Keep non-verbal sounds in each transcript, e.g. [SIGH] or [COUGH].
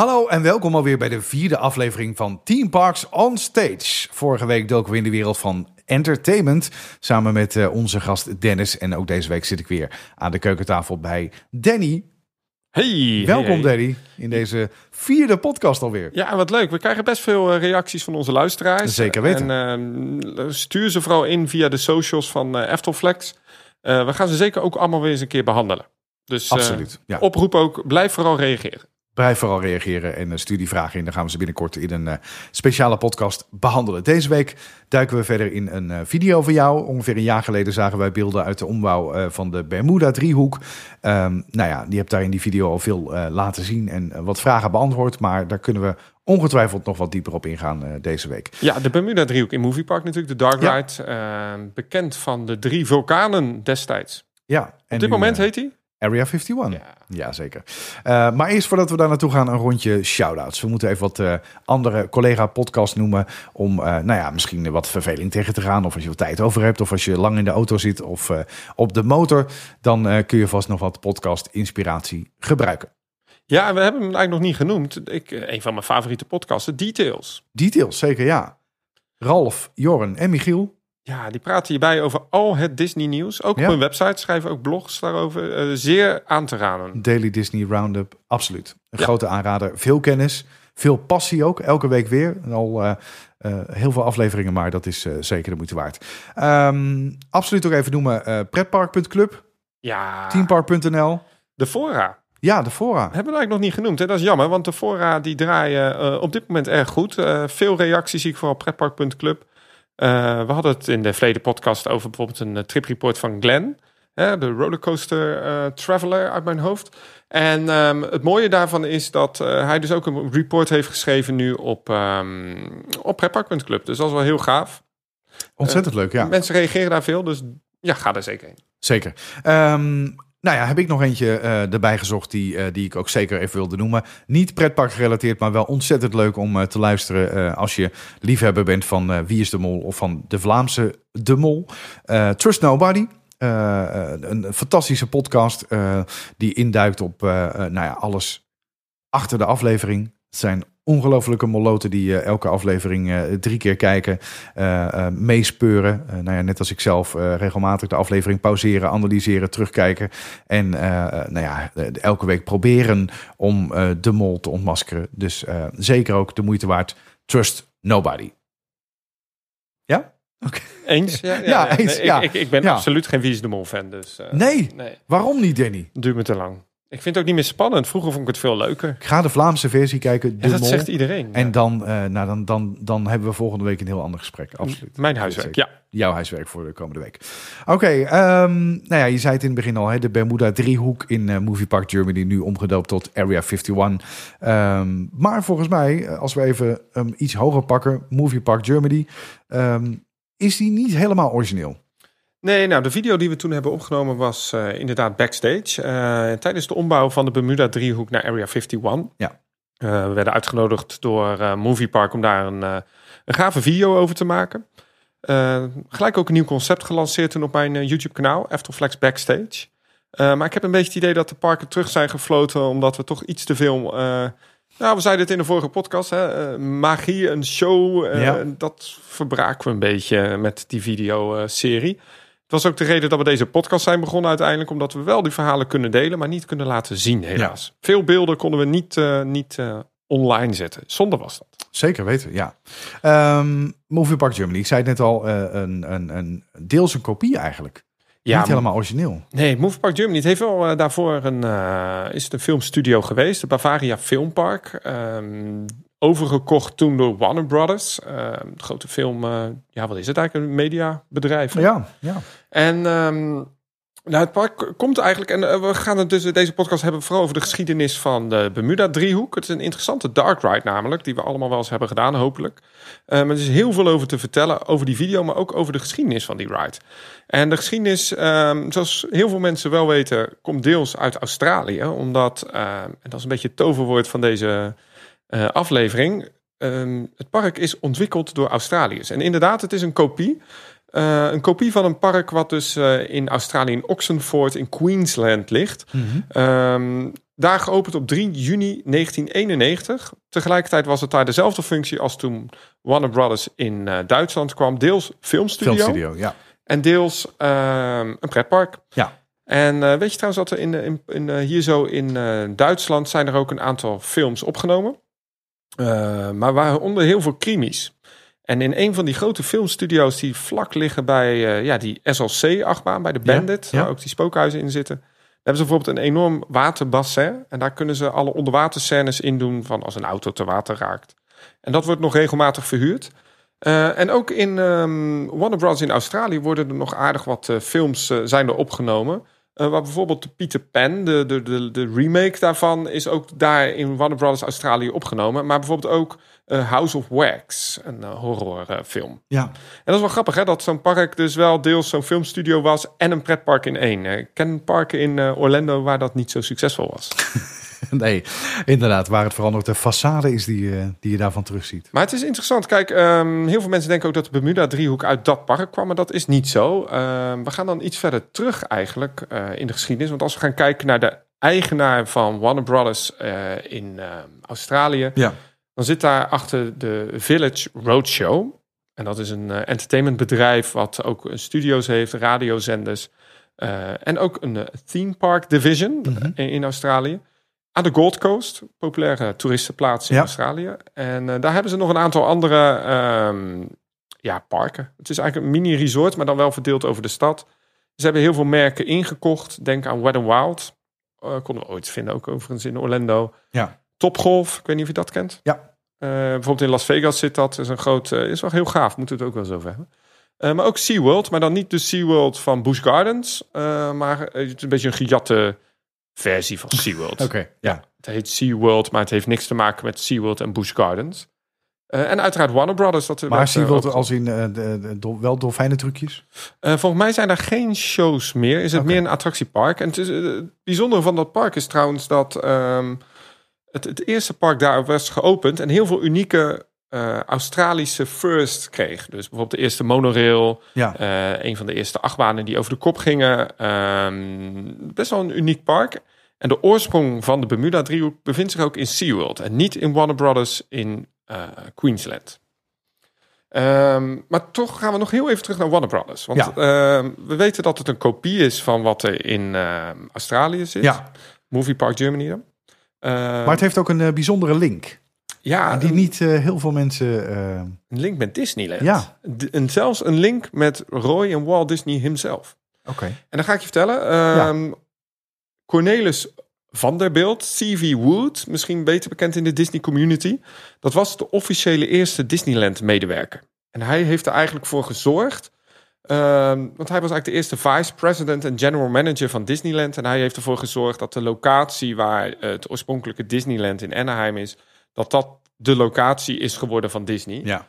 Hallo en welkom alweer bij de vierde aflevering van Team Parks on Stage. Vorige week doken we in de wereld van entertainment samen met eh, onze gast Dennis. En ook deze week zit ik weer aan de keukentafel bij Danny. Hey, Welkom hey, hey. Danny in deze vierde podcast alweer. Ja, wat leuk. We krijgen best veel eh, reacties van onze luisteraars. Zeker weten. En eh, stuur ze vooral in via de socials van eh Eftelflex. We gaan ze zeker ook allemaal weer eens een keer behandelen. Dus Absoluut, ja. oproep ook, blijf vooral reageren. Blijf vooral reageren en eh, stuur die vragen in. Dan gaan we ze binnenkort in een eh, speciale podcast behandelen. Deze week duiken we verder in een eh, video van jou. Ongeveer een jaar geleden zagen wij beelden uit de ombouw van de Bermuda-driehoek. Ehm, nou ja, die hebt daar in die video al veel laten zien en wat vragen beantwoord. Maar daar kunnen we ongetwijfeld nog wat dieper op ingaan deze week. Ja, de Bermuda driehoek in Movie Park natuurlijk, de Dark Ja. Ride. eh, bekend van de drie vulkanen destijds. Ja, en Op dit nu, moment heet hij? Area 51. Ja. Ja, zeker. Eh, maar eerst voordat we daar naartoe gaan, een rondje shout-outs. We moeten even wat eh, andere collega-podcasts noemen om, eh, nou ja, misschien wat verveling tegen te gaan. Of als je wat tijd over hebt, of als je lang in de auto zit of op de motor. Dan kun je vast nog wat podcast-inspiratie gebruiken. Ja, we hebben hem eigenlijk nog niet genoemd. Ik, een van mijn favoriete podcasten, Details. Details, zeker ja. Ralf, Jorren en Michiel. Ja, die praten hierbij over al het Disney nieuws. Ook Ja. op hun website schrijven ook blogs daarover. Eh, zeer aan te raden. Daily Disney Roundup, absoluut. Een Ja. grote aanrader. Veel kennis, veel passie ook. Elke week weer. En Al eh, eh, heel veel afleveringen, maar dat is zeker de moeite waard. Ehm, absoluut ook even noemen pretpark.club, Ja, teampark.nl. de fora. Ja, de fora. Hebben we eigenlijk nog niet genoemd. Hè? Dat is jammer, want de fora die draaien op dit moment erg goed. Veel reacties zie ik vooral pretpark.club. Eh we hadden het in de verleden podcast over bijvoorbeeld een eh, tripreport van Glenn. Hè, de rollercoaster eh, traveler uit mijn hoofd. En ehm, het mooie daarvan is dat hij dus ook een report heeft geschreven nu op, ehm op pretpark.club. Dus dat is wel heel gaaf. Ontzettend leuk, ja. Mensen reageren daar veel, dus ja, ga er zeker in. Zeker. Ehm, nou ja, heb ik nog eentje eh, erbij gezocht die, eh, die ik ook zeker even wilde noemen. Niet pretpark gerelateerd, maar wel ontzettend leuk om eh, te luisteren als je liefhebber bent van Wie is de Mol of van de Vlaamse De Mol. Trust Nobody. Een fantastische podcast die induikt op nou ja, alles achter de aflevering. Het zijn ongelofelijke moloten die eh, elke aflevering eh, drie keer kijken, eh, meespeuren. Nou ja, net als ik zelf regelmatig de aflevering pauzeren, analyseren, terugkijken. En nou ja, elke week proberen om de mol te ontmaskeren. Dus zeker ook de moeite waard. Trust nobody. Ja? Oké. Eens? [LAUGHS] Ja, Ja, eens, nee, ja. Ik, ik, ik ben absoluut geen Wie is de Mol fan, dus... Nee, nee. waarom niet, Danny? Duurt me te lang. Ik vind het ook niet meer spannend. Vroeger vond ik het veel leuker. Ik ga de Vlaamse versie kijken, de Ja, dat mol. zegt iedereen. En Ja. dan, eh, nou, dan, dan, dan hebben we volgende week een heel ander gesprek. Absoluut. Mijn huiswerk, ja. Jouw huiswerk voor de komende week. Oké, ehm, nou ja, je zei het in het begin al, hè, de Bermuda driehoek in eh, Movie Park Germany, nu omgedoopt tot Area 51. Ehm, maar volgens mij, eh, als we even um, iets hoger pakken, Movie Park Germany, ehm, is die niet helemaal origineel. Nee, nou, de video die we toen hebben opgenomen was eh, inderdaad backstage. eh, tijdens de ombouw van de Bermuda-driehoek naar Area 51. Ja. Eh, we werden uitgenodigd door Movie Park om daar een, een gave video over te maken. Gelijk ook een nieuw concept gelanceerd toen op mijn eh, YouTube-kanaal, Eftelflex Backstage. Maar ik heb een beetje het idee dat de parken terug zijn gefloten, omdat we toch iets te veel... nou, we zeiden het in de vorige podcast, hè, magie, een show, Ja. dat verbraken we een beetje met die videoserie. Was ook de reden dat we deze podcast zijn begonnen uiteindelijk, omdat we wel die verhalen kunnen delen, maar niet kunnen laten zien helaas. Veel beelden konden we niet, eh, niet eh, online zetten. Zonde was dat. Zeker weten, ja. Ehm, Movie Park Germany, ik zei het net al, eh, een, een, een deels een kopie eigenlijk. Ja, niet helemaal origineel. Nee, Movie Park Germany. Het heeft wel daarvoor een, is het een filmstudio geweest, de Bavaria Filmpark. Ehm, overgekocht toen door Warner Brothers. De grote film, eh, ja, wat is het eigenlijk? Een mediabedrijf. hè? Ja, ja. En ehm, nou, het park komt eigenlijk, en eh, we gaan het dus deze podcast hebben vooral over de geschiedenis van de Bermuda-driehoek. Het is een interessante dark ride namelijk, die we allemaal wel eens hebben gedaan, hopelijk. Eh, maar er is heel veel over te vertellen, over die video, maar ook over de geschiedenis van die ride. En de geschiedenis, ehm, zoals heel veel mensen wel weten, komt deels uit Australië. Omdat, ehm, en dat is een beetje het toverwoord van deze eh, aflevering, ehm, het park is ontwikkeld door Australiërs. En inderdaad, het is een kopie. Eh, een kopie van een park wat dus eh, in Australië in Oxenford in Queensland ligt. Ehm, daar geopend op 3 juni 1991. Tegelijkertijd was het daar dezelfde functie als toen Warner Brothers in uh, Duitsland kwam. Deels filmstudio, Filmstudio, ja. en deels uh, een pretpark. Ja. En weet je trouwens dat er in, in, in hier zo in Duitsland zijn er ook een aantal films opgenomen. Maar waaronder heel veel krimis. En in een van die grote filmstudio's die vlak liggen bij ja, die SLC-achtbaan, bij de Bandit, ja, ja. waar ook die spookhuizen in zitten hebben ze bijvoorbeeld een enorm waterbassin. En daar kunnen ze alle onderwaterscènes in doen van als een auto te water raakt. En dat wordt nog regelmatig verhuurd. Uh, en ook in um, Warner Bros. in Australië worden er nog aardig wat uh, films uh, zijn er opgenomen. Waar bijvoorbeeld de Peter Pan, de, de, de, de remake daarvan, is ook daar in Warner Bros. Australië opgenomen. Maar bijvoorbeeld ook uh, House of Wax, een uh, horrorfilm. ja. En dat is wel grappig, hè, dat zo'n park dus wel deels zo'n filmstudio was en een pretpark in één. Ik ken parken in uh, Orlando waar dat niet zo succesvol was. [LAUGHS] [LAUGHS] nee, inderdaad, waar het vooral nog de façade is die, die je daarvan terugziet. Maar het is interessant. Kijk, um, heel veel mensen denken ook dat de Bermuda-driehoek uit dat park kwam, maar dat is niet zo. Uh, we gaan dan iets verder terug eigenlijk in de geschiedenis. Want als we gaan kijken naar de eigenaar van Warner Brothers in Australië... Ja dan zit daar achter de Village Roadshow. En dat is een entertainmentbedrijf wat ook studio's heeft, radiozenders. Uh, en ook een theme park division mm -hmm. in, in, Australië. Aan de Gold Coast, populaire toeristenplaats in ja. Australië. En daar hebben ze nog een aantal andere um, ja, parken. Het is eigenlijk een mini-resort, maar dan wel verdeeld over de stad. Ze hebben heel veel merken ingekocht. Denk aan Wet n Wild. konden we ooit vinden, ook overigens in Orlando. Ja. Topgolf, ik weet niet of je dat kent. Ja. Uh, bijvoorbeeld in Las Vegas zit dat. is een groot, uh, is wel heel gaaf. Moeten we het ook wel eens over hebben. Uh, maar ook SeaWorld, maar dan niet de SeaWorld van Busch Gardens. maar het is een beetje een gejatte versie van SeaWorld. Oké, okay, ja. Het heet SeaWorld, maar het heeft niks te maken met SeaWorld en Busch Gardens. en uiteraard Warner Brothers. Dat maar SeaWorld als in de, de, de, wel dolfijnen trucjes? volgens mij zijn er geen shows meer. Is het okay. meer een attractiepark. En het, is, het bijzondere van dat park is trouwens dat... Um, het, het, eerste park daar was geopend en heel veel unieke uh, Australische first kreeg. Dus bijvoorbeeld de eerste monorail, ja. uh, een van de eerste achtbanen die over de kop gingen. Um, best wel een uniek park. En de oorsprong van de Bermuda-driehoek bevindt zich ook in SeaWorld en niet in Warner Brothers in uh, Queensland. Um, maar toch gaan we nog heel even terug naar Warner Brothers. Want ja. we weten dat het een kopie is van wat er in Australië zit. Ja. Movie Park Germany dan. Maar het heeft ook een bijzondere link. Ja, die een, niet uh, heel veel mensen. Een link met Disneyland. Ja. en zelfs een link met Roy en Walt Disney himself. Oké. Okay. En dan ga ik je vertellen. Ja. Cornelis Vanderbilt, C.V. Wood, misschien beter bekend in de Disney community. Dat was de officiële eerste Disneyland-medewerker. En hij heeft er eigenlijk voor gezorgd Um, want hij was eigenlijk de eerste vice president en general manager van Disneyland. En hij heeft ervoor gezorgd dat de locatie waar het oorspronkelijke Disneyland in Anaheim is, dat dat de locatie is geworden van Disney. Ja.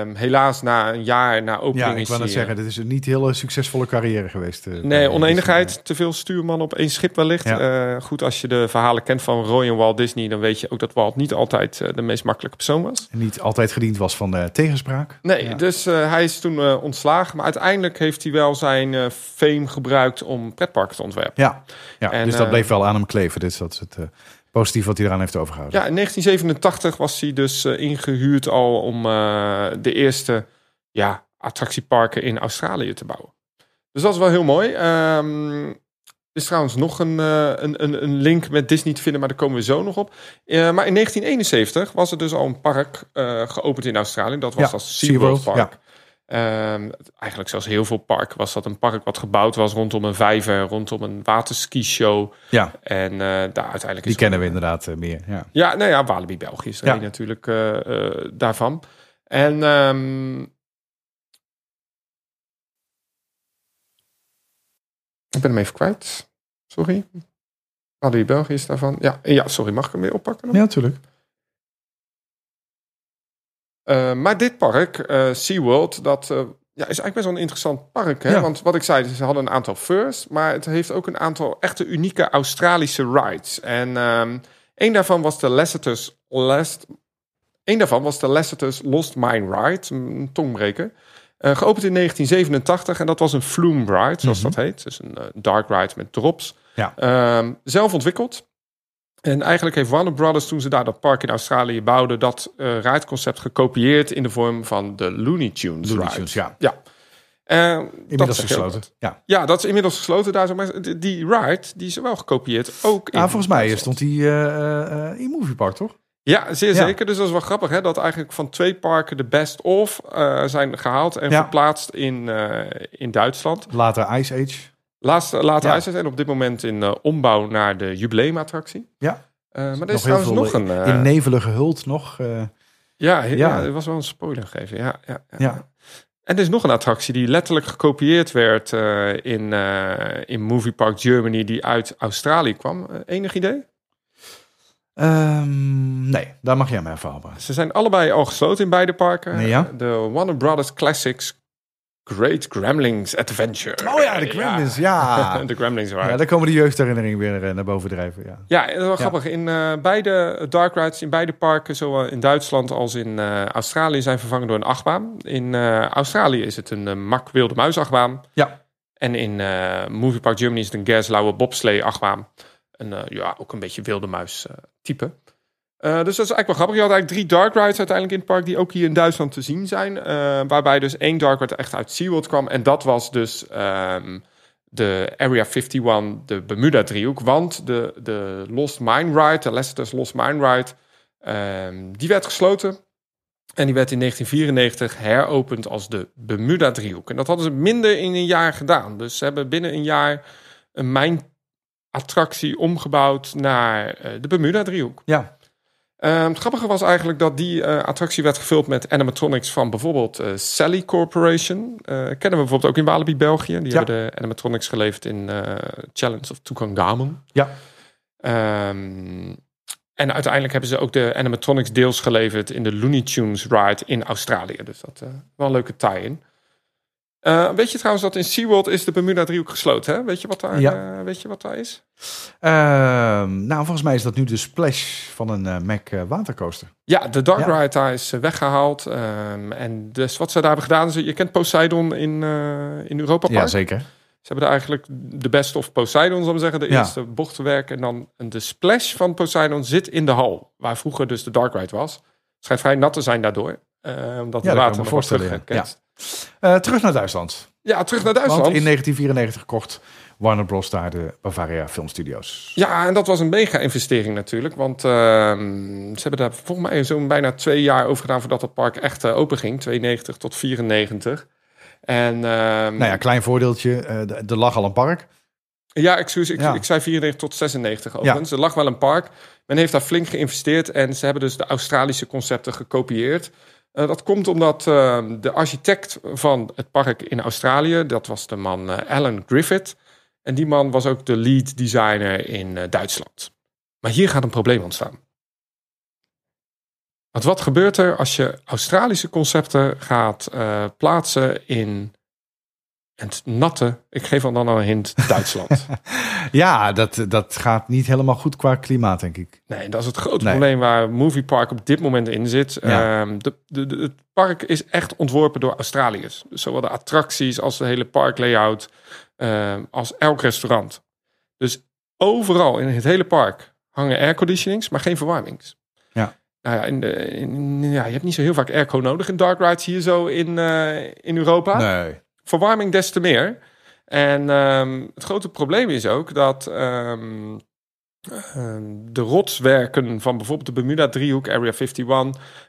Um, helaas na een jaar na opening ja, ik wou net zeggen, dit is een niet hele succesvolle carrière geweest. Uh, nee, oneenigheid, te veel stuurman op één schip wellicht. Ja. Uh, goed, als je de verhalen kent van Roy en Walt Disney, dan weet je ook dat Walt niet altijd uh, de meest makkelijke persoon was. En niet altijd gediend was van de tegenspraak. Nee, ja. dus hij is toen ontslagen, maar uiteindelijk heeft hij wel zijn fame gebruikt om pretparken te ontwerpen. Ja, ja en, dus dat bleef wel aan hem kleven. Dus dat is het positief wat hij eraan heeft overgehouden. Ja, in 1987 was hij dus uh, ingehuurd al om uh, de eerste ja, attractieparken in Australië te bouwen. Dus dat is wel heel mooi. Um, er is trouwens nog een, uh, een, een, een, link met Disney te vinden, maar daar komen we zo nog op. maar in 1971 was er dus al een park geopend in Australië. Dat was ja, als SeaWorld Park. Ja. Um, eigenlijk zoals heel veel parken was dat een park wat gebouwd was rondom een vijver, rondom een waterski-show. Ja. En uh, daar uiteindelijk Die kennen we inderdaad uh, meer. Ja, ja nou ja, Walibi België is er Ja. natuurlijk uh, daarvan. En um, ik ben hem even kwijt. Sorry. Walibi België is daarvan. Ja, ja, sorry, mag ik hem weer oppakken? Ja, natuurlijk. Uh, maar dit park, uh, SeaWorld, dat uh, ja, is eigenlijk best wel een interessant park. Hè? Ja. Want wat ik zei, ze hadden een aantal firsts, maar het heeft ook een aantal echte unieke Australische rides. En um, een daarvan was de Lassiter's Last. Een daarvan was de Lassiter's Lost Mine Ride, een tongbreker. Uh, geopend in 1987 en dat was een flume ride, zoals Mhm. dat heet. Dus een uh, dark ride met drops. Ja. Um, zelf ontwikkeld. En eigenlijk heeft Warner Brothers, toen ze daar dat park in Australië bouwden, dat uh, rideconcept gekopieerd in de vorm van de Looney Tunes Looney ride. Tunes, ja. Ja. Eh, Inmiddels dat gesloten. Ja. Ja, dat is inmiddels gesloten daar. zo, Maar die- die ride, die is wel gekopieerd. Ook in Ah, volgens mij Duitsland. stond eh, eh, in Movie Park, toch? Ja, zeer Ja. zeker. Dus dat is wel grappig, hè? Dat eigenlijk van twee parken de best of eh, zijn gehaald en Ja. verplaatst in, eh, in Duitsland. Later Ice Age. Laatste, Ja. En op dit moment in eh, ombouw naar de jubileumattractie. Ja. Eh, maar er is trouwens nog een... eh, in nevelen gehuld nog. eh, ja, he- Ja. er was wel een spoiler gegeven. Ja, ja, ja. Ja. En er is nog een attractie die letterlijk gekopieerd werd eh, in, eh, in Movie Park Germany, die uit Australië kwam. Eh, enig idee? ehm, nee, daar mag jij mij even helpen. Ze zijn allebei al gesloten in beide parken. Nee, ja? De Warner Brothers Classics Great Gremlins Adventure. Oh ja, de Gremlins, ja. [LAUGHS] de Gremlins Ja, waren. daar komen de jeugdherinneringen weer eh, naar boven drijven. Ja. Ja, dat wel grappig. In eh, beide dark rides, in beide parken, zowel in Duitsland als in eh, Australië, zijn vervangen door een achtbaan. In Australië is het een Mak Wilde Muis achtbaan. Ja. En in Movie Park Germany is het een Gerstlauer bobslee achtbaan. En eh, ja, ook een beetje wilde muis type. Eh, dus dat is eigenlijk wel grappig. Je had eigenlijk drie dark rides uiteindelijk in het park die ook hier in Duitsland te zien zijn. eh, waarbij dus één dark ride echt uit SeaWorld kwam. En dat was dus ehm, de Area 51, de Bermuda driehoek. Want de, de Lost Mine Ride, de Leicesters Lost Mine Ride, ehm, die werd gesloten. En die werd in 1994 heropend als de Bermuda driehoek. En dat hadden ze minder in een jaar gedaan. Dus ze hebben binnen een jaar een mijnattractie omgebouwd naar eh, de Bermuda driehoek. Ja. Ehm, het grappige was eigenlijk dat die eh, attractie werd gevuld met animatronics van bijvoorbeeld eh, Sally Corporation. Eh, kennen we bijvoorbeeld ook in Walibi, België. Die Ja. hebben de animatronics geleverd in Challenge of Tutankhamun. Ja. Ehm, en uiteindelijk hebben ze ook de animatronics deels geleverd in de Looney Tunes ride in Australië. Dus dat wel een leuke tie-in. Uh, weet je trouwens dat in SeaWorld is de Bermuda driehoek gesloten? Hè? Weet, je wat daar, Ja. uh, weet je wat daar is? Ehm, nou, volgens mij is dat nu de splash van een eh, Mac eh, watercoaster. Ja, de Dark Ja. Ride daar is eh, weggehaald. Ehm, en dus wat ze daar hebben gedaan, is, je kent Poseidon in, eh, in Europa Park. Ja, zeker. Ze hebben daar eigenlijk de best of Poseidon, zal ik zeggen. De Ja. eerste bochtenwerk. En dan een- de splash van Poseidon zit in de hal. Waar vroeger dus de Dark Ride was. Het schijnt vrij nat te zijn daardoor. eh, omdat het water nog voorstellen, wat Eh, terug naar Duitsland. Ja. terug naar Duitsland. Want in 1994 kocht Warner Bros. daar de Bavaria Film Studios. Ja, en dat was een mega investering natuurlijk. Want ehm, ze hebben daar volgens mij zo'n bijna twee jaar over gedaan voordat het park echt open ging. 92 tot 94. En ehm, Nou ja, klein voordeeltje. eh, er- lag al een park. Ja, excuus, ik, Ja. ik zei 94 tot 96 overigens. Er lag wel een park. Men heeft daar flink geïnvesteerd en ze hebben dus de Australische concepten gekopieerd. Eh, dat komt omdat eh, de architect van het park in Australië, dat was de man eh, Alan Griffith. En die man was ook de lead designer in eh, Duitsland. Maar hier gaat een probleem ontstaan. Want wat gebeurt er als je Australische concepten gaat plaatsen in het natte, ik geef dan al een hint, [LAUGHS] Duitsland? Ja, dat, dat gaat niet helemaal goed qua klimaat, denk ik. Nee, dat is het grote Nee. probleem waar Movie Park op dit moment in zit. Ja. Ehm, de, de, de- het park is echt ontworpen door Australiërs. Dus zowel de attracties als de hele parklayout, ehm als elk restaurant. Dus overal in het hele park hangen airconditionings, maar geen verwarmings. Ja. Nou ja, in de, in- ja, je hebt niet zo heel vaak airco nodig in dark rides hier zo in, eh, in Europa Nee. Verwarming des te meer. En ehm, het grote probleem is ook dat ehm, ehm, de rotswerken van bijvoorbeeld de Bermuda-driehoek, Area 51,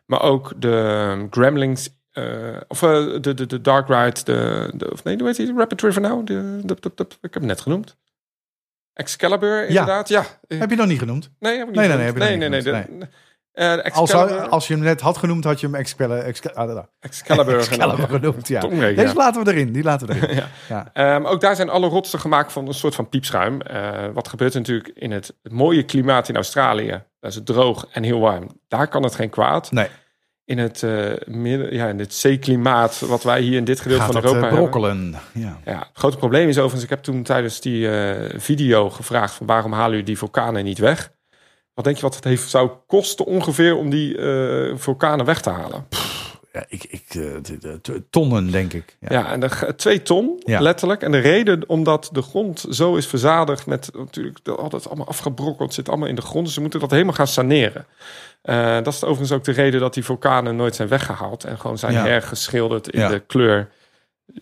maar ook de Gremlings, eh, of eh, de, de, de Dark Ride, de, de, of nee, hoe heet die? Rapid River nou? De, de, de- ik heb hem net genoemd. Excalibur, inderdaad. Ja. Heb je nog niet genoemd? Nee, heb ik niet Nee, nee, nee, nee, nee, eh, Als, als je hem net had genoemd, had je hem Excalibur, Excalibur, Excalibur, Excalibur genoemd. Ja. Deze ja. laten we erin. Die laten we erin. [LAUGHS] Ja. Ehm, ook daar zijn alle rotsen gemaakt van een soort van piepschuim. Eh, wat gebeurt er natuurlijk in het, het mooie klimaat in Australië? Daar is het droog en heel warm. Daar kan het geen kwaad. Nee, In het, midden, ja, in het zeeklimaat, wat wij hier in dit gedeelte gaat van Europa hebben. brokkelen. Ja. Ja, het grote probleem is overigens, ik heb toen tijdens die video gevraagd van waarom halen jullie die vulkanen niet weg? Wat denk je wat het heeft, zou kosten ongeveer om die eh, vulkanen weg te halen? Ja, ik, ik, eh, de- de- de- tonnen, denk ik. Ja. Ja, en de, twee ton, Ja. letterlijk. En de reden omdat de grond zo is verzadigd met natuurlijk de- altijd allemaal afgebrokkeld, zit allemaal in de grond. Dus ze moeten dat helemaal gaan saneren. Eh, dat is overigens ook de reden dat die vulkanen nooit zijn weggehaald en gewoon zijn Ja. hergeschilderd in de kleur,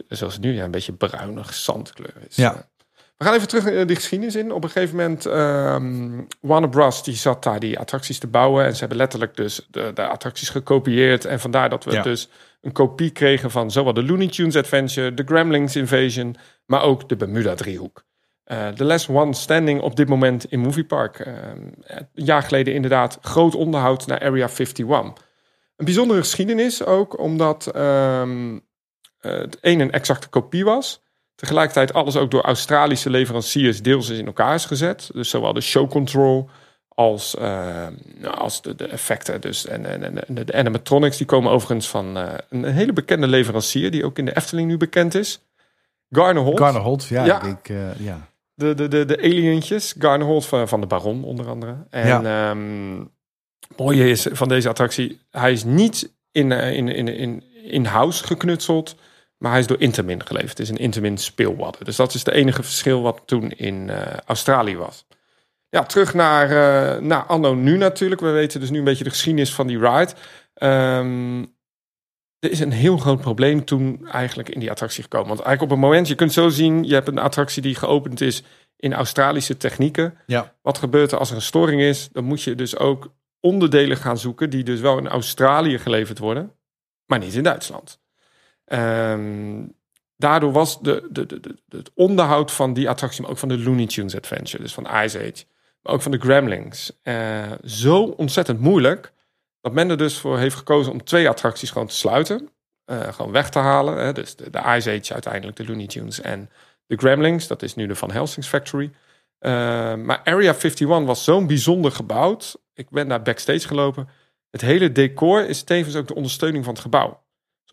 zoals het nu ja, een beetje bruinig zandkleur is. Ja. Eh, We gaan even terug in die geschiedenis in. Op een gegeven moment, ehm Warner Bros. die zat daar die attracties te bouwen. En ze hebben letterlijk dus de, de attracties gekopieerd. En vandaar dat we Ja. dus een kopie kregen van zowel de Looney Tunes Adventure, de Gremlings Invasion, maar ook de Bermuda driehoek. Eh, De last one standing op dit moment in Movie Park. Eh, een jaar geleden inderdaad groot onderhoud naar Area 51. Een bijzondere geschiedenis ook, omdat ehm, eh, het een een exacte kopie was. Tegelijkertijd alles ook door Australische leveranciers deels is in elkaar is gezet. Dus zowel de show control als, eh, nou, als de, de effecten. Dus, en, en, en de, de animatronics die komen overigens van eh, een hele bekende leverancier... die ook in de Efteling nu bekend is. Garner Holt. Garner Holt, ja. Ja. Ik eh, ja. De, de, de, de alientjes. Garner Holt van, van de Baron onder andere. En Ja. ehm, het mooie is van deze attractie... hij is niet in, in, in, in, in-house geknutseld... maar hij is door Intamin geleverd. Het is een Intamin speelwadden. Dus dat is het enige verschil wat toen in eh, Australië was. Ja, terug naar, eh, naar anno nu natuurlijk. We weten dus nu een beetje de geschiedenis van die ride. Ehm, er is een heel groot probleem toen eigenlijk in die attractie gekomen. Want eigenlijk op een moment, je kunt zo zien... je hebt een attractie die geopend is in Australische technieken. Ja. Wat gebeurt er als er een storing is? Dan moet je dus ook onderdelen gaan zoeken... die dus wel in Australië geleverd worden, maar niet in Duitsland. Ehm, daardoor was de, de, de, het onderhoud van die attractie... maar ook van de Looney Tunes Adventure, dus van Ice Age... maar ook van de Gremlings, eh, zo ontzettend moeilijk... dat men er dus voor heeft gekozen om twee attracties gewoon te sluiten... eh, gewoon weg te halen. Hè? Dus de, de Ice Age uiteindelijk, de Looney Tunes en de Gremlings. Dat is nu de Van Helsing's Factory. Uh, maar Area 51 was zo'n bijzonder gebouwd. Ik ben daar backstage gelopen. Het hele decor is tevens ook de ondersteuning van het gebouw.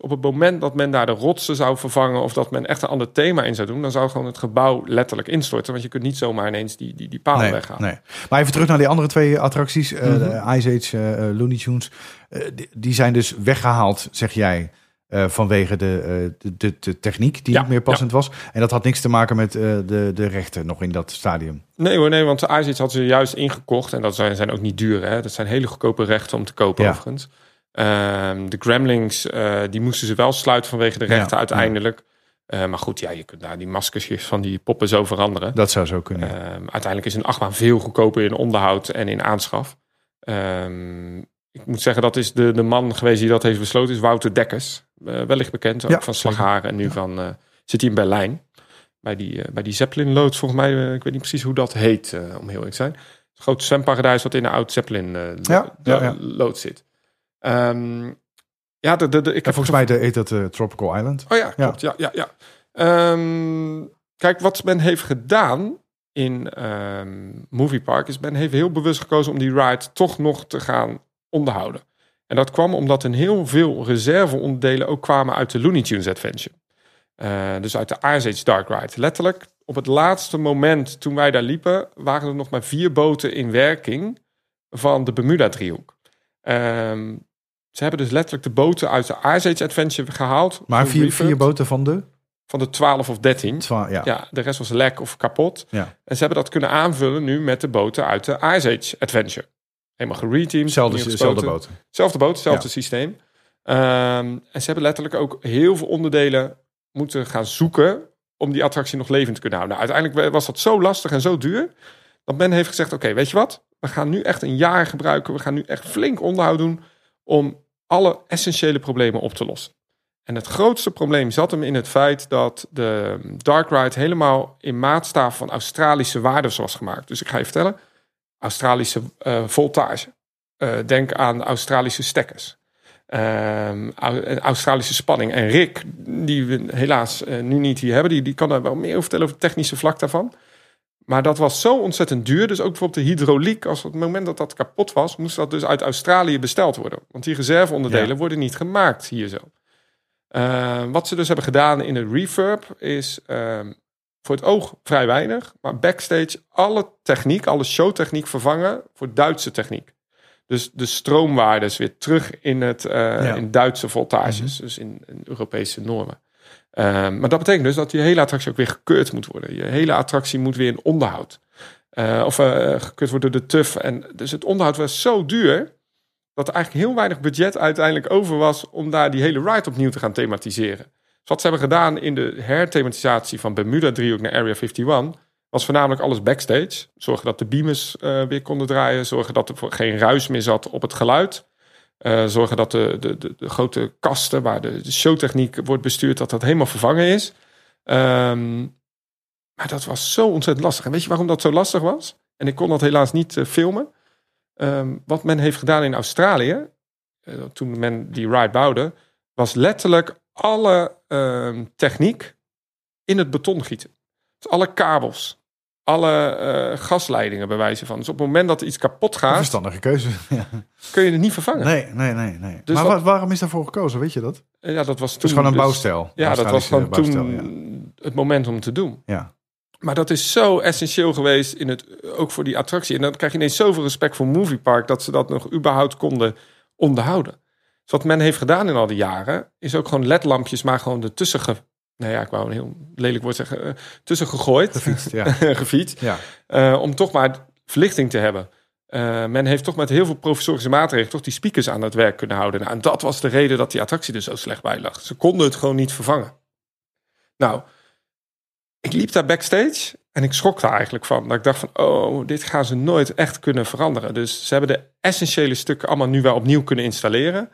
Op het moment dat men daar de rotsen zou vervangen... of dat men echt een ander thema in zou doen... dan zou gewoon het gebouw letterlijk instorten. Want je kunt niet zomaar ineens die, die, die palen Nee, weghalen. nee. Maar even terug naar die andere twee attracties. de Ice Age, eh, eh, Looney Tunes. Eh, die, die zijn dus weggehaald, zeg jij... eh, vanwege de, eh, de, de, techniek die Ja, niet meer passend was. En dat had niks te maken met eh, de, de rechten nog in dat stadium. Nee hoor, nee, want de Ice Age hadden ze juist ingekocht. En dat zijn, zijn ook niet duur. Hè? Dat zijn hele goedkope rechten om te kopen Ja. overigens. Ehm, de Gremlings, eh, die moesten ze wel sluiten vanwege de rechten Ja, uiteindelijk. Eh, maar goed, ja, je kunt daar die maskertjes van die poppen zo veranderen. Dat zou zo kunnen. Ehm, uiteindelijk is een achtbaan veel goedkoper in onderhoud en in aanschaf. Ehm, ik moet zeggen, dat is de, de man geweest die dat heeft besloten, is Wouter Dekkers. Eh, wellicht bekend, ook Ja, van. Slagharen en nu van, zit hij in Berlijn. Bij die, bij die Zeppelin-loods, volgens mij, ik weet niet precies hoe dat heet, om heel eerlijk te zijn. Een groot zwemparadijs wat in een oud Zeppelin-loods Ja, zit. Ehm, ja, de, de, de, ik heb volgens mij de, heet dat eh, Tropical Island. Oh ja, klopt. Ja, ja, ja. Ehm, kijk, wat men heeft gedaan in ehm Movie Park is men heeft heel bewust gekozen om die ride toch nog te gaan onderhouden. En dat kwam omdat er heel veel reserveonderdelen ook kwamen uit de Looney Tunes Adventure. Eh, dus uit de Ice Age Dark Ride. Letterlijk, op het laatste moment toen wij daar liepen, waren er nog maar vier boten in werking van de Bermuda-driehoek. Ehm, ze hebben dus letterlijk de boten uit de Ice Age Adventure gehaald. Maar vier, vier boten van de... van de 12 of 13. Twa- ja. Ja, de rest was lek of kapot. Ja. En ze hebben dat kunnen aanvullen nu met de boten uit de Ice Age Adventure. Helemaal gereteamd. Zelfde, zelfde boten. Zelfde boot, hetzelfde Ja. systeem. Ehm, en ze hebben letterlijk ook heel veel onderdelen moeten gaan zoeken om die attractie nog levend te kunnen houden. Nou, uiteindelijk was dat zo lastig en zo duur dat men heeft gezegd: oké, weet je wat? We gaan nu echt een jaar gebruiken. We gaan nu echt flink onderhoud doen om alle essentiële problemen op te lossen. En het grootste probleem zat hem in het feit dat de Dark Ride helemaal in maatstaaf van Australische waarden was gemaakt. Dus ik ga je vertellen: Australische eh, voltage. Eh, denk aan Australische stekkers. Ehm, Australische spanning. En Rick, die we helaas eh, nu niet hier hebben, die, die kan daar wel meer over vertellen over het technische vlak daarvan. Maar dat was zo ontzettend duur. Dus ook bijvoorbeeld de hydrauliek, als op het moment dat dat kapot was, moest dat dus uit Australië besteld worden. Want die reserveonderdelen Ja. worden niet gemaakt hier zo. Eh, wat ze dus hebben gedaan in de refurb is ehm, voor het oog vrij weinig, maar backstage alle techniek, alle showtechniek vervangen voor Duitse techniek. dus de stroomwaardes weer terug in, het, eh, Ja. in Duitse voltages, dus in, in Europese normen. Ehm, maar dat betekent dus dat je hele attractie ook weer gekeurd moet worden. Je hele attractie moet weer in onderhoud. Eh, of eh, gekeurd worden door de TUF. En dus het onderhoud was zo duur dat er eigenlijk heel weinig budget uiteindelijk over was om daar die hele ride opnieuw te gaan thematiseren. Dus wat ze hebben gedaan in de herthematisatie van Bermuda driehoek naar Area 51 was voornamelijk alles backstage. Zorgen dat de beamers eh, weer konden draaien. Zorgen dat er geen ruis meer zat op het geluid. Eh, zorgen dat de, de, de, grote kasten waar de, de showtechniek wordt bestuurd, dat dat helemaal vervangen is. Ehm, maar dat was zo ontzettend lastig. En weet je waarom dat zo lastig was? En ik kon dat helaas niet eh, filmen. Ehm, wat men heeft gedaan in Australië, eh, toen men die ride bouwde, was letterlijk alle ehm, techniek in het beton gieten. Dus alle kabels, alle eh, gasleidingen bij wijze van. Dus op het moment dat iets kapot Een gaat, verstandige keuze. [LAUGHS] Ja. kun je het niet vervangen. Nee, nee, nee. nee. Dus maar waarom is daarvoor gekozen? Weet je dat? Eh, Ja, dat was toen. Het is gewoon een dus- bouwstijl. Ja, dat was gewoon toen het moment om te doen. Ja. Maar dat is zo essentieel geweest, in het, ook voor die attractie. En dan krijg je ineens zoveel respect voor Movie Park... dat ze dat nog überhaupt konden onderhouden. Dus wat men heeft gedaan in al die jaren... is ook gewoon ledlampjes, maar gewoon ertussen... Nou ja, ik wou een heel lelijk woord zeggen... eh, tussen gegooid, Gefietst, ja. [LAUGHS] gefietst... ja. eh, om toch maar verlichting te hebben. Eh, men heeft toch met heel veel provisorische maatregelen... toch die speakers aan het werk kunnen houden. Nou, en dat was de reden dat die attractie er zo slecht bij lag. Ze konden het gewoon niet vervangen. Nou, ik liep daar backstage en ik schrok daar eigenlijk van. Dat ik dacht van, oh, dit gaan ze nooit echt kunnen veranderen. Dus ze hebben de essentiële stukken allemaal nu wel opnieuw kunnen installeren.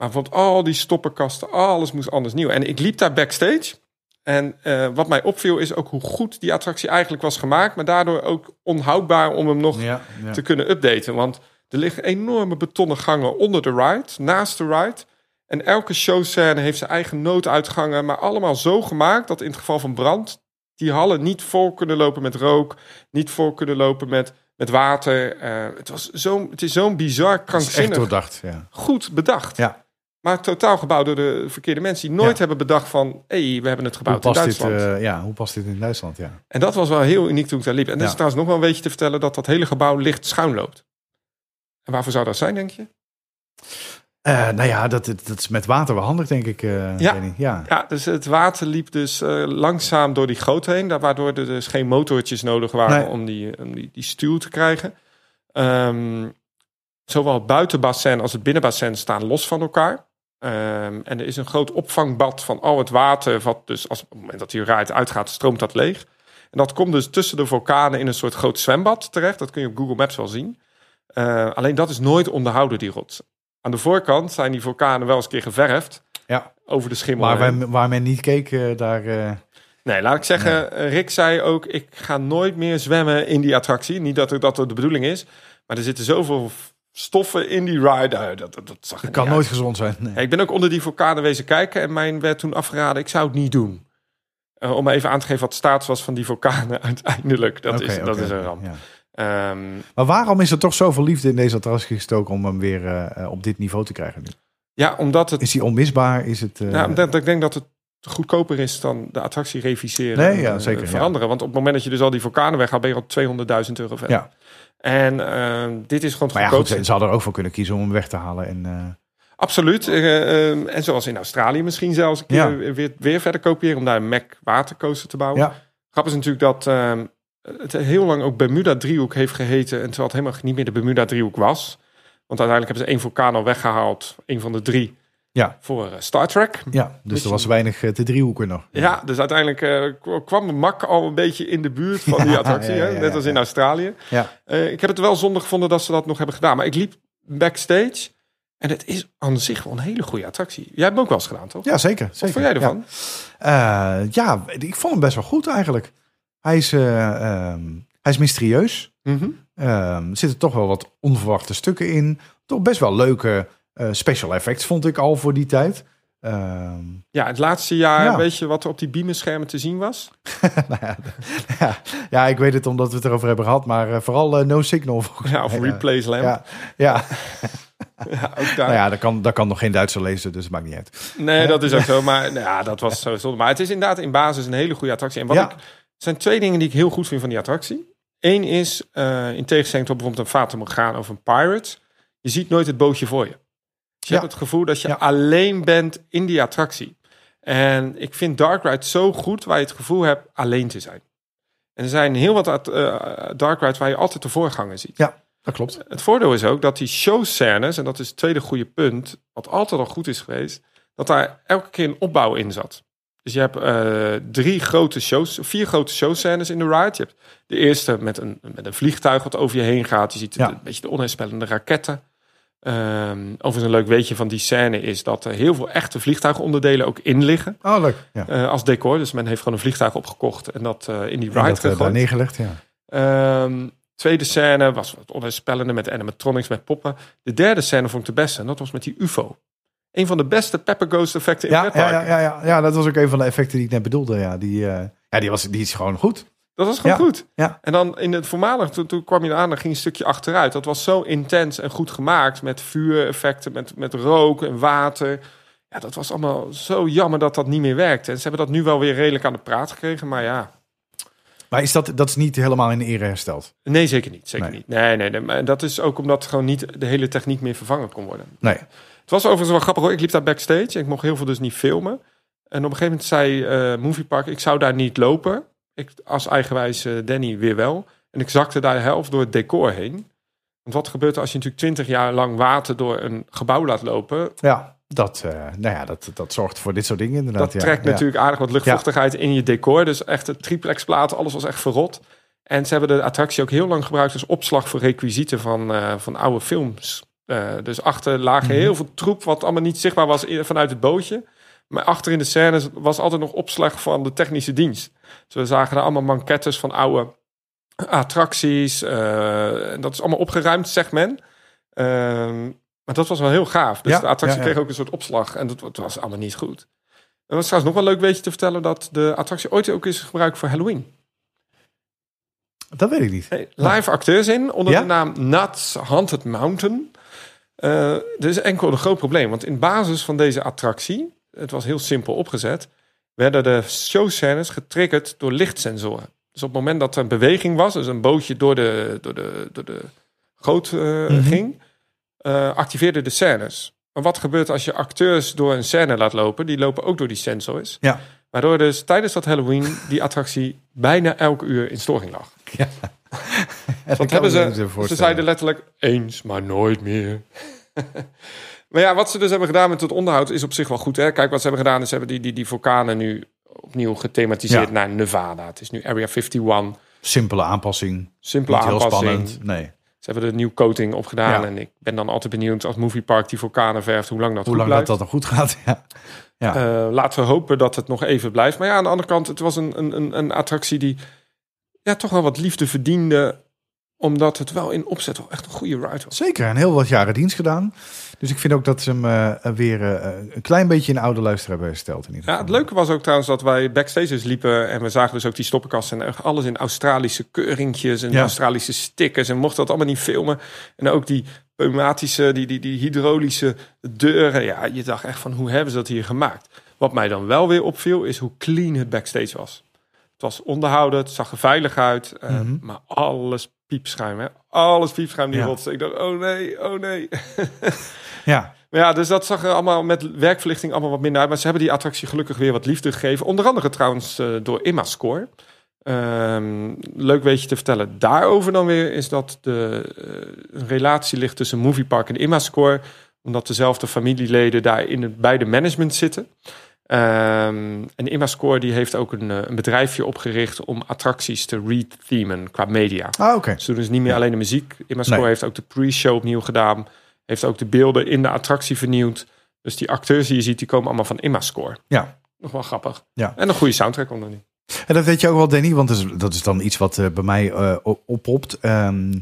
Maar want al die stoppenkasten, alles moest anders nieuw. En ik liep daar backstage. En eh, wat mij opviel is ook hoe goed die attractie eigenlijk was gemaakt. Maar daardoor ook onhoudbaar om hem nog Ja, ja. te kunnen updaten. Want er liggen enorme betonnen gangen onder de ride, naast de ride. En elke showscène heeft zijn eigen nooduitgangen, maar allemaal zo gemaakt dat in het geval van brand die hallen niet vol kunnen lopen met rook, niet vol kunnen lopen met, met water. Eh, het, was zo, het is zo'n bizar, echt krankzinnig, doordacht, ja. goed bedacht. Ja. Maar totaal gebouwd door de verkeerde mensen die nooit Ja. hebben bedacht van... hé, hey, we hebben het gebouwd in dit, Duitsland. eh, ja, hoe past dit in Duitsland? Ja. En dat was wel heel uniek toen ik daar liep. En er is trouwens nog wel een beetje te vertellen... dat dat hele gebouw licht schuin loopt. En waarvoor zou dat zijn, denk je? Eh, nou ja, dat, dat is met water wel handig, denk ik. eh Ja. Ja. Ja, dus het water liep dus langzaam door die goot heen. Waardoor er dus geen motortjes nodig waren Nee. om, die, om die, die stuw te krijgen. Ehm, zowel het buitenbassin als het binnenbassin staan los van elkaar. Ehm, en er is een groot opvangbad van al het water. Wat dus als, op het moment dat die ride uitgaat, stroomt dat leeg. En dat komt dus tussen de vulkanen in een soort groot zwembad terecht. Dat kun je op Google Maps wel zien. Eh, alleen dat is nooit onderhouden, die rots. Aan de voorkant zijn die vulkanen wel eens een keer geverfd. Ja. Over de schimmel. Maar waar, waar men niet keek, eh, daar... eh, Nee, laat ik zeggen, eh, Rick zei ook, ik ga nooit meer zwemmen in die attractie. Niet dat er- dat er de bedoeling is, maar er zitten zoveel stoffen in die ride. Nou, dat, dat, dat zag er kan nooit uit. gezond zijn. Nee. Ja, ik ben ook onder die vulkanen wezen kijken en mijn werd toen afgeraden, ik zou het niet doen. Eh, om even aan te geven wat de status was van die vulkanen [LAUGHS] uiteindelijk. Dat, is, dat is een ramp. ja. Ehm, Maar waarom is er toch zoveel liefde in deze attractie gestoken om hem weer eh, eh, op dit niveau te krijgen nu? ja, omdat het... Is hij onmisbaar? Is het... eh, Ja, omdat ik denk dat het goedkoper is dan de attractie reviseren Nee, ja, eh, zeker, ja. veranderen. Want op het moment dat je dus al die vulkanen weghaalt, ben je al 200.000 euro verder. Ja. En ehm, dit is gewoon maar ja, goed, ze hadden er ook voor kunnen kiezen om hem weg te halen. En, eh, Absoluut. Eh, ehm, en zoals in Australië misschien zelfs een keer Ja. weer, weer verder kopiëren om daar een Mac watercoaster te bouwen. ja, Grappig is natuurlijk dat ehm, het heel lang ook Bermuda driehoek heeft geheten. En terwijl het helemaal niet meer de Bermuda driehoek was. Want uiteindelijk hebben ze één vulkaan al weggehaald. Een van de drie ja, voor eh, Star Trek. ja, dus er was weinig eh, te driehoeken nog. Ja, dus uiteindelijk eh, kwam de mak al een beetje in de buurt van [LAUGHS] die attractie. hè? Net als in. Australië. Ja. Ik heb het wel zonde gevonden dat ze dat nog hebben gedaan. Maar ik liep backstage. En het is aan zich wel een hele goede attractie. Jij hebt hem ook wel eens gedaan, toch? Ja, zeker. zeker. Wat vond jij ervan? Ja. Ja, ik vond hem best wel goed eigenlijk. Hij is, eh, ehm, hij is mysterieus. Ehm, er zitten toch wel wat onverwachte stukken in. Toch best wel leuke special effects vond ik al voor die tijd. Ehm, Ja, het laatste jaar, Ja. weet je wat er op die beamerschermen te zien was? [LAUGHS] nou ja, ja, ja, ik weet het omdat we het erover hebben gehad, maar eh, vooral eh, No Signal. Ja, of Replace Lamp. Ja, ja. [LAUGHS] Ook [LAUGHS] daar. nou ja, dat kan, dat kan nog geen Duitser lezen, dus het maakt niet uit. Nee, dat is ook zo. Maar nou ja, dat was zo zonde. Maar het is inderdaad in basis een hele goede attractie. En wat ik, zijn twee dingen die ik heel goed vind van die attractie. Eén is, eh, in tegenstelling tot bijvoorbeeld een Fata Morgana of een Pirate. je ziet nooit het bootje voor je. Dus je Ja. hebt het gevoel dat je Ja. alleen bent in die attractie. En ik vind Dark Ride zo goed waar je het gevoel hebt alleen te zijn. En er zijn heel wat at- eh, Dark Rides waar je altijd de voorganger ziet. Ja, dat klopt. Het voordeel is ook dat die showscènes, en dat is het tweede goede punt, wat altijd al goed is geweest, dat daar elke keer een opbouw in zat. Dus je hebt eh, drie grote shows, vier grote showscènes in de ride. Je hebt de eerste met een, met een vliegtuig wat over je heen gaat. Je ziet Ja. een beetje de onheilspellende raketten. Ehm overigens een leuk weetje van die scène is dat er heel veel echte vliegtuigonderdelen ook in liggen. Oh, leuk. Ja. eh, als decor. Dus men heeft gewoon een vliegtuig opgekocht en dat eh, in die ride dat, eh, gegooid. daar neergelegd, ja. Ehm, tweede scène was wat onheilspellende met animatronics, met poppen. De derde scène vond ik de beste en dat was met die UFO. Een van de beste Pepper Ghost effecten in Ja, het ja, ja, ja, ja, ja, dat was ook een van de effecten die ik net bedoelde. Ja, die, ja, die, was, die is gewoon goed. Dat was gewoon Ja, goed. ja. En dan in het voormalig, toen, toen kwam je aan, dan ging een stukje achteruit. Dat was zo intens en goed gemaakt met vuureffecten, met, met rook en water. Ja, dat was allemaal zo jammer dat dat niet meer werkte. En ze hebben dat nu wel weer redelijk aan de praat gekregen, maar ja, Maar is dat, dat is niet helemaal in de ere hersteld? nee, zeker niet. Zeker Nee. niet. Nee, nee, nee. Maar dat is ook omdat gewoon niet de hele techniek meer vervangen kon worden. Nee. Het was overigens wel grappig hoor. Ik liep daar backstage. Ik mocht heel veel dus niet filmen. En op een gegeven moment zei eh Movie Park, ik zou daar niet lopen. Ik, als eigenwijs eh, Danny weer wel. En ik zakte daar de helft door het decor heen. Want wat gebeurt er als je natuurlijk twintig jaar lang water door een gebouw laat lopen? Ja, dat, eh, nou ja, dat, dat zorgt voor dit soort dingen inderdaad. Dat ja. trekt Ja. natuurlijk aardig wat luchtvochtigheid in je decor. Dus echt de triplexplaten, alles was echt verrot. En ze hebben de attractie ook heel lang gebruikt als opslag voor requisieten van, eh, van oude films. Dus achter lagen Mhm. heel veel troep wat allemaal niet zichtbaar was vanuit het bootje. Maar achter in de scènes was altijd nog opslag van de technische dienst. Dus we zagen daar allemaal manquettes van oude attracties. eh, en dat is allemaal opgeruimd, zegt men. Ehm, maar dat was wel heel gaaf. Dus Ja, de attractie ja, ja. kreeg ook een soort opslag. En dat, dat was allemaal niet goed. Er was trouwens nog wel leuk weetje te vertellen... dat de attractie ooit ook is gebruikt voor Halloween. Dat weet ik niet. Hey, live acteurs in onder de naam Nuts Haunted Mountain. Eh er is enkel een groot probleem. Want in basis van deze attractie... het was heel simpel opgezet... werden de showscènes getriggerd door lichtsensoren. Dus op het moment dat er een beweging was... dus een bootje door de, door de, door de goot eh, Mhm. ging... eh activeerde de scènes. Maar wat gebeurt als je acteurs door een scène laat lopen? Die lopen ook door die sensors. Ja. Waardoor dus tijdens dat Halloween die attractie bijna elke uur in storing lag. [LAUGHS] Ja. Want hebben ze, ze zeiden letterlijk eens, maar nooit meer. [LAUGHS] maar ja, wat ze dus hebben gedaan met het onderhoud is op zich wel goed. Hè? Kijk, wat ze hebben gedaan is ze hebben die, die, die vulkanen nu opnieuw gethematiseerd Ja. naar Nevada. Het is nu Area 51. Simpele aanpassing. Simpele Niet heel aanpassing. spannend. Nee. Ze hebben er een nieuw coating op gedaan. Ja. En ik ben dan altijd benieuwd als Moviepark die vulkanen verft, hoe lang dat Hoe goed lang dat, blijft. dat nog goed gaat. [LAUGHS] Ja. Ja. Eh, laten we hopen dat het nog even blijft. Maar ja, aan de andere kant, het was een, een, een, een attractie die ja, toch wel wat liefde verdiende. Omdat het wel in opzet wel echt een goede ride was. Zeker, en heel wat jaren dienst gedaan. Dus ik vind ook dat ze hem eh, weer eh, een klein beetje in oude luister hebben hersteld. In ieder Ja, geval. het leuke was ook trouwens dat wij backstage liepen en we zagen dus ook die stoppenkasten en alles in Australische keuringjes en Ja. Australische stickers en mocht dat allemaal niet filmen. En ook die pneumatische, die, die, die hydraulische deuren. Ja, je dacht echt van hoe hebben ze dat hier gemaakt? Wat mij dan wel weer opviel is hoe clean het backstage was. Het was onderhouden, het zag er veilig uit, eh, Mhm. maar alles piepschuim, hè? Alles piepschuim die Ja. rotste. Ik dacht, oh nee, oh nee. [LAUGHS] Ja, Maar ja, dus dat zag er allemaal met werkverlichting allemaal wat minder uit. Maar ze hebben die attractie gelukkig weer wat liefde gegeven. Onder andere trouwens eh, door Immascore. Ehm leuk weet je te vertellen daarover dan weer... is dat de eh, een relatie ligt tussen Moviepark en Immascore... omdat dezelfde familieleden daar in het beide management zitten. Ehm, en Immascore die heeft ook een, eh, een bedrijfje opgericht... om attracties te rethemen qua media. ah, oké. Ze doen dus niet meer alleen de muziek. Immascore Nee. heeft ook de pre-show opnieuw gedaan. Heeft ook de beelden in de attractie vernieuwd. Dus die acteurs die je ziet, die komen allemaal van Immascore. Ja. Nog wel grappig. Ja. En een goede soundtrack onder. En dat weet je ook wel, Danny, want dat is, dat is dan iets wat eh, bij mij op- oppopt. Ehm,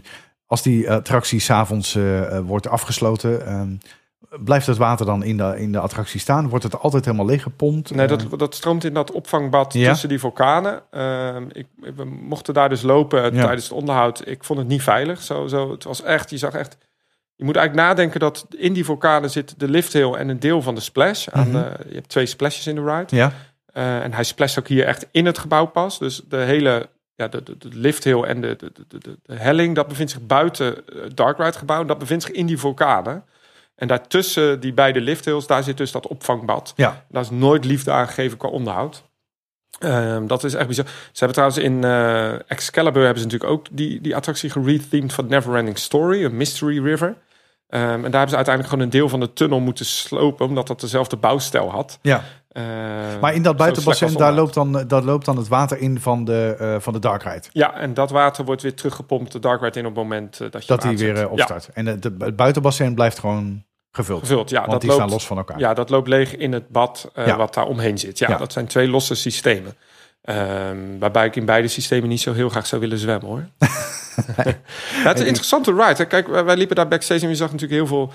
als die attractie s'avonds avonds eh, wordt afgesloten, ehm, blijft het water dan in de, in de attractie staan? Wordt het altijd helemaal leeggepompt? Nee, Eh, dat, dat stroomt in dat opvangbad Ja. tussen die vulkanen. Ehm, ik, we mochten daar dus lopen Ja. tijdens het onderhoud. Ik vond het niet veilig. Zo, zo, het was echt, je zag echt... Je moet eigenlijk nadenken dat in die vulkanen zit de lifthill en een deel van de splash. Aan Mhm. de, je hebt twee splashes in de ride. Ja, Eh, en hij splasht ook hier echt in het gebouw pas. Dus de hele ja, de, de, de lifthill en de, de, de, de, de helling, dat bevindt zich buiten het Dark Ride gebouw. En dat bevindt zich in die vulkanen. En daartussen die beide lifthills, daar zit dus dat opvangbad. Ja, Daar is nooit liefde aangegeven qua onderhoud. Ehm, dat is echt bizar. Ze hebben trouwens in eh, Excalibur hebben ze natuurlijk ook die, die attractie gerethemed van Neverending Story, een Mystery River. Ehm, en daar hebben ze uiteindelijk gewoon een deel van de tunnel moeten slopen, omdat dat dezelfde bouwstijl had. ja. Ehm, Maar in dat buitenbassin, daar loopt, dan, daar loopt dan het water in van de, eh, van de Dark Ride. Ja, en dat water wordt weer teruggepompt de Dark Ride in op het moment eh, dat je Dat die weer opstart. En het buitenbassin blijft gewoon gevuld. Ja, gevuld. Ja, want dat die loopt, staan los van elkaar. Ja, dat loopt leeg in het bad eh, Ja. wat daar omheen zit. Ja, Ja. dat zijn twee losse systemen. Ehm, waarbij ik in beide systemen niet zo heel graag zou willen zwemmen hoor. [LAUGHS] ja, het is een interessante ride. Hè. Kijk, wij, wij liepen daar backstage en je zag natuurlijk heel veel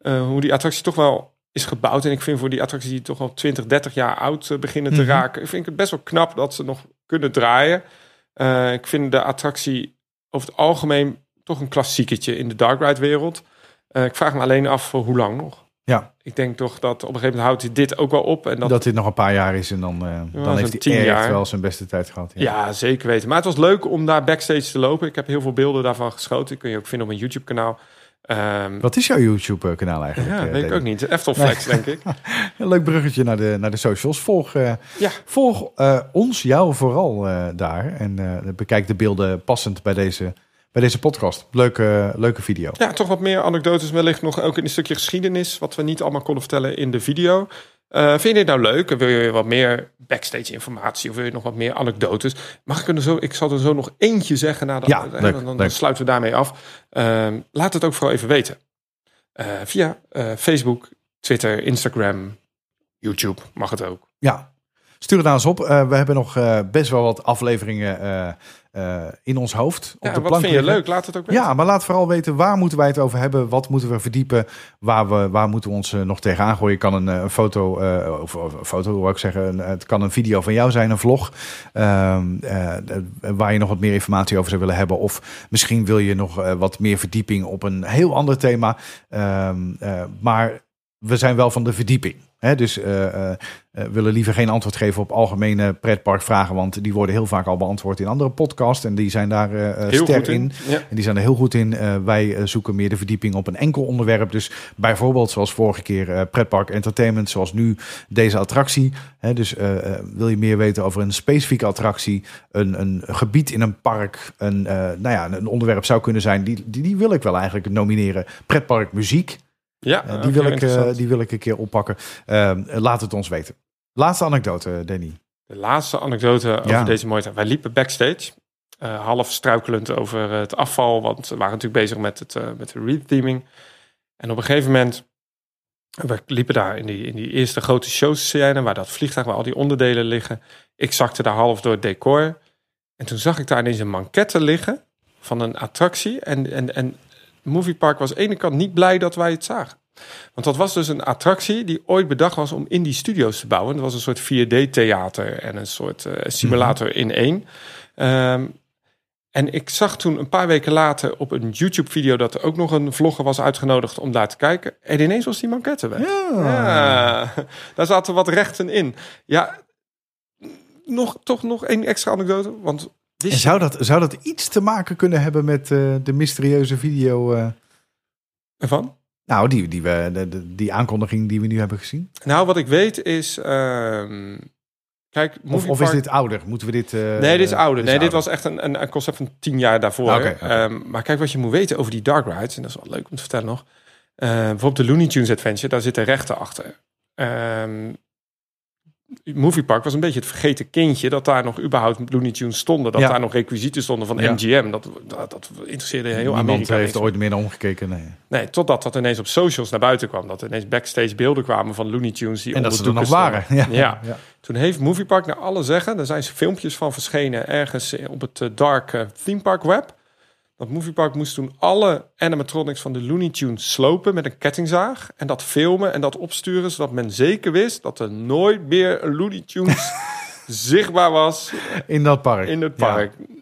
eh, hoe die attractie toch wel is gebouwd. En ik vind voor die attracties die toch al 20, 30 jaar oud eh, beginnen te Mhm. raken, vind ik het best wel knap dat ze nog kunnen draaien. Ik vind de attractie over het algemeen toch een klassieketje in de dark ride wereld. Eh, ik vraag me alleen af voor hoe lang nog. Ja. Ik denk toch dat op een gegeven moment houdt hij dit ook wel op. En dat, Dat, dit nog een paar jaar is en dan, eh, dan heeft hij echt jaar. wel zijn beste tijd gehad. Ja. ja, zeker weten. Maar het was leuk om daar backstage te lopen. Ik heb heel veel beelden daarvan geschoten. Die kun je ook vinden op mijn YouTube kanaal. Ehm, Wat is jouw YouTube-kanaal eigenlijk? ja, eh, weet ik ook niet. Eftelflex, denk ik. [LAUGHS] Een leuk bruggetje naar de, naar de socials. Volg, Ja. volg ons, jou vooral daar. En bekijk de beelden passend bij deze, bij deze podcast. Leuke, leuke video. Ja, toch wat meer anekdotes wellicht nog ook in een stukje geschiedenis. Wat we niet allemaal konden vertellen in de video. Eh, vind je dit nou leuk? Wil je wat meer backstage informatie? Of wil je nog wat meer anekdotes? Mag ik er zo? Ik zal er zo nog eentje zeggen. Na de, Ja, leuk, dan, dan sluiten we daarmee af. Ehm, laat het ook vooral even weten. Eh, via eh, Facebook, Twitter, Instagram, YouTube mag het ook. Ja, stuur het aan ons op. We hebben nog best wel wat afleveringen eh, in ons hoofd. Op Ja, de wat plank vind je leuk? Laat het ook weten. Ja, maar laat vooral weten waar moeten wij het over hebben. Wat moeten we verdiepen? Waar, we, waar moeten we ons eh, nog tegenaan gooien? Kan een, eh, een foto, of, of een foto wil ik zeggen. Het kan een video van jou zijn, een vlog. ehm, eh, waar je nog wat meer informatie over zou willen hebben. Of misschien wil je nog wat meer verdieping op een heel ander thema. Ehm, eh, maar we zijn wel van de verdieping. Hè? Dus eh eh, eh, willen liever geen antwoord geven op algemene pretparkvragen. Want die worden heel vaak al beantwoord in andere podcasts. En die zijn daar Heel sterk in. in. Ja. En die zijn er heel goed in. Wij zoeken meer de verdieping op een enkel onderwerp. Dus bijvoorbeeld zoals vorige keer pretpark entertainment, zoals nu deze attractie. Hè, dus wil je meer weten over een specifieke attractie, een, een gebied in een park, een, nou ja, een onderwerp zou kunnen zijn. Die, die, die wil ik wel eigenlijk nomineren. Pretpark muziek, Ja, eh, die, wil ik, eh, die wil ik een keer oppakken. Eh, laat het ons weten. Laatste anekdote, Danny. De laatste anecdote over Ja. deze mooie tijd. Wij liepen backstage, eh, half struikelend over het afval, want we waren natuurlijk bezig met, het, met de retheming. En op een gegeven moment, we liepen daar in die, in die eerste grote showscène, waar dat vliegtuig, waar al die onderdelen liggen. Ik zakte daar half door het decor. En toen zag ik daar ineens een manquette liggen van een attractie. En, en, en Movie Park was aan de ene kant niet blij dat wij het zagen. Want dat was dus een attractie die ooit bedacht was om in die studio's te bouwen. Het was een soort 4D-theater en een soort eh, simulator in één. Ehm, en ik zag toen een paar weken later op een YouTube-video dat er ook nog een vlogger was uitgenodigd om daar te kijken. En ineens was die manquette weg. Ja, [LAUGHS] daar zaten wat rechten in. Ja, nog, toch nog één extra anekdote. Want En zou dat, zou dat iets te maken kunnen hebben met eh, de mysterieuze video? eh, ervan? nou, die, die, we, de, de- die aankondiging die we nu hebben gezien? Nou, wat ik weet is... ehm, kijk, Of, is dit ouder? Moeten we dit... eh, Nee, dit is ouder. Nee, dit ouder. was echt een, een, een concept van tien jaar daarvoor. Oké. Ehm, maar kijk wat je moet weten over die dark rides. En dat is wel leuk om te vertellen nog. Eh, bijvoorbeeld de Looney Tunes Adventure. Daar zitten rechten achter. Ehm Movie Park was een beetje het vergeten kindje... dat daar nog überhaupt Looney Tunes stonden. Dat Ja. daar nog requisieten stonden van Ja. MGM. Dat, dat, dat interesseerde heel Niemand Amerika. heeft ooit meer naar omgekeken. Nee. Nee, totdat dat ineens op socials naar buiten kwam. Dat er ineens backstage beelden kwamen van Looney Tunes. Die En dat ze er nog waren. Ja. Ja. Toen heeft Movie Park naar alle zeggen, daar zijn filmpjes van verschenen ergens op het eh, dark eh, theme park web. Dat Movie Park moest toen alle animatronics van de Looney Tunes slopen met een kettingzaag. En dat filmen en dat opsturen, zodat men zeker wist dat er nooit meer een Looney Tunes [LAUGHS] zichtbaar was In dat park. in het park. Ja,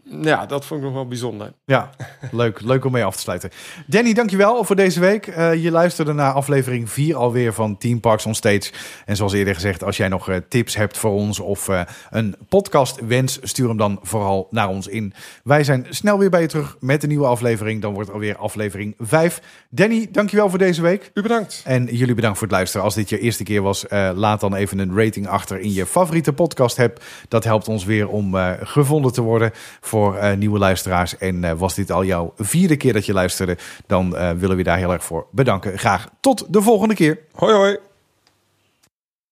dat vond ik nog wel bijzonder. Ja, leuk. Leuk om mee af te sluiten. Danny, dankjewel voor deze week. Uh, je luisterde naar aflevering 4 alweer van Team Parks on Stage. En zoals eerder gezegd, als jij nog uh, tips hebt voor ons of uh, een podcast wens, stuur hem dan vooral naar ons in. Wij zijn snel weer bij je terug met een nieuwe aflevering. Dan wordt alweer aflevering 5. Danny, dankjewel voor deze week. U bedankt. En jullie bedankt voor het luisteren. Als dit je eerste keer was, laat dan even een rating achter in je favoriete podcast app. Dat helpt ons weer om gevonden te worden voor uh, nieuwe luisteraars. En uh, was dit al jouw vierde keer dat je luisterde, dan uh, willen we daar heel erg voor bedanken. Graag tot de volgende keer. Hoi hoi.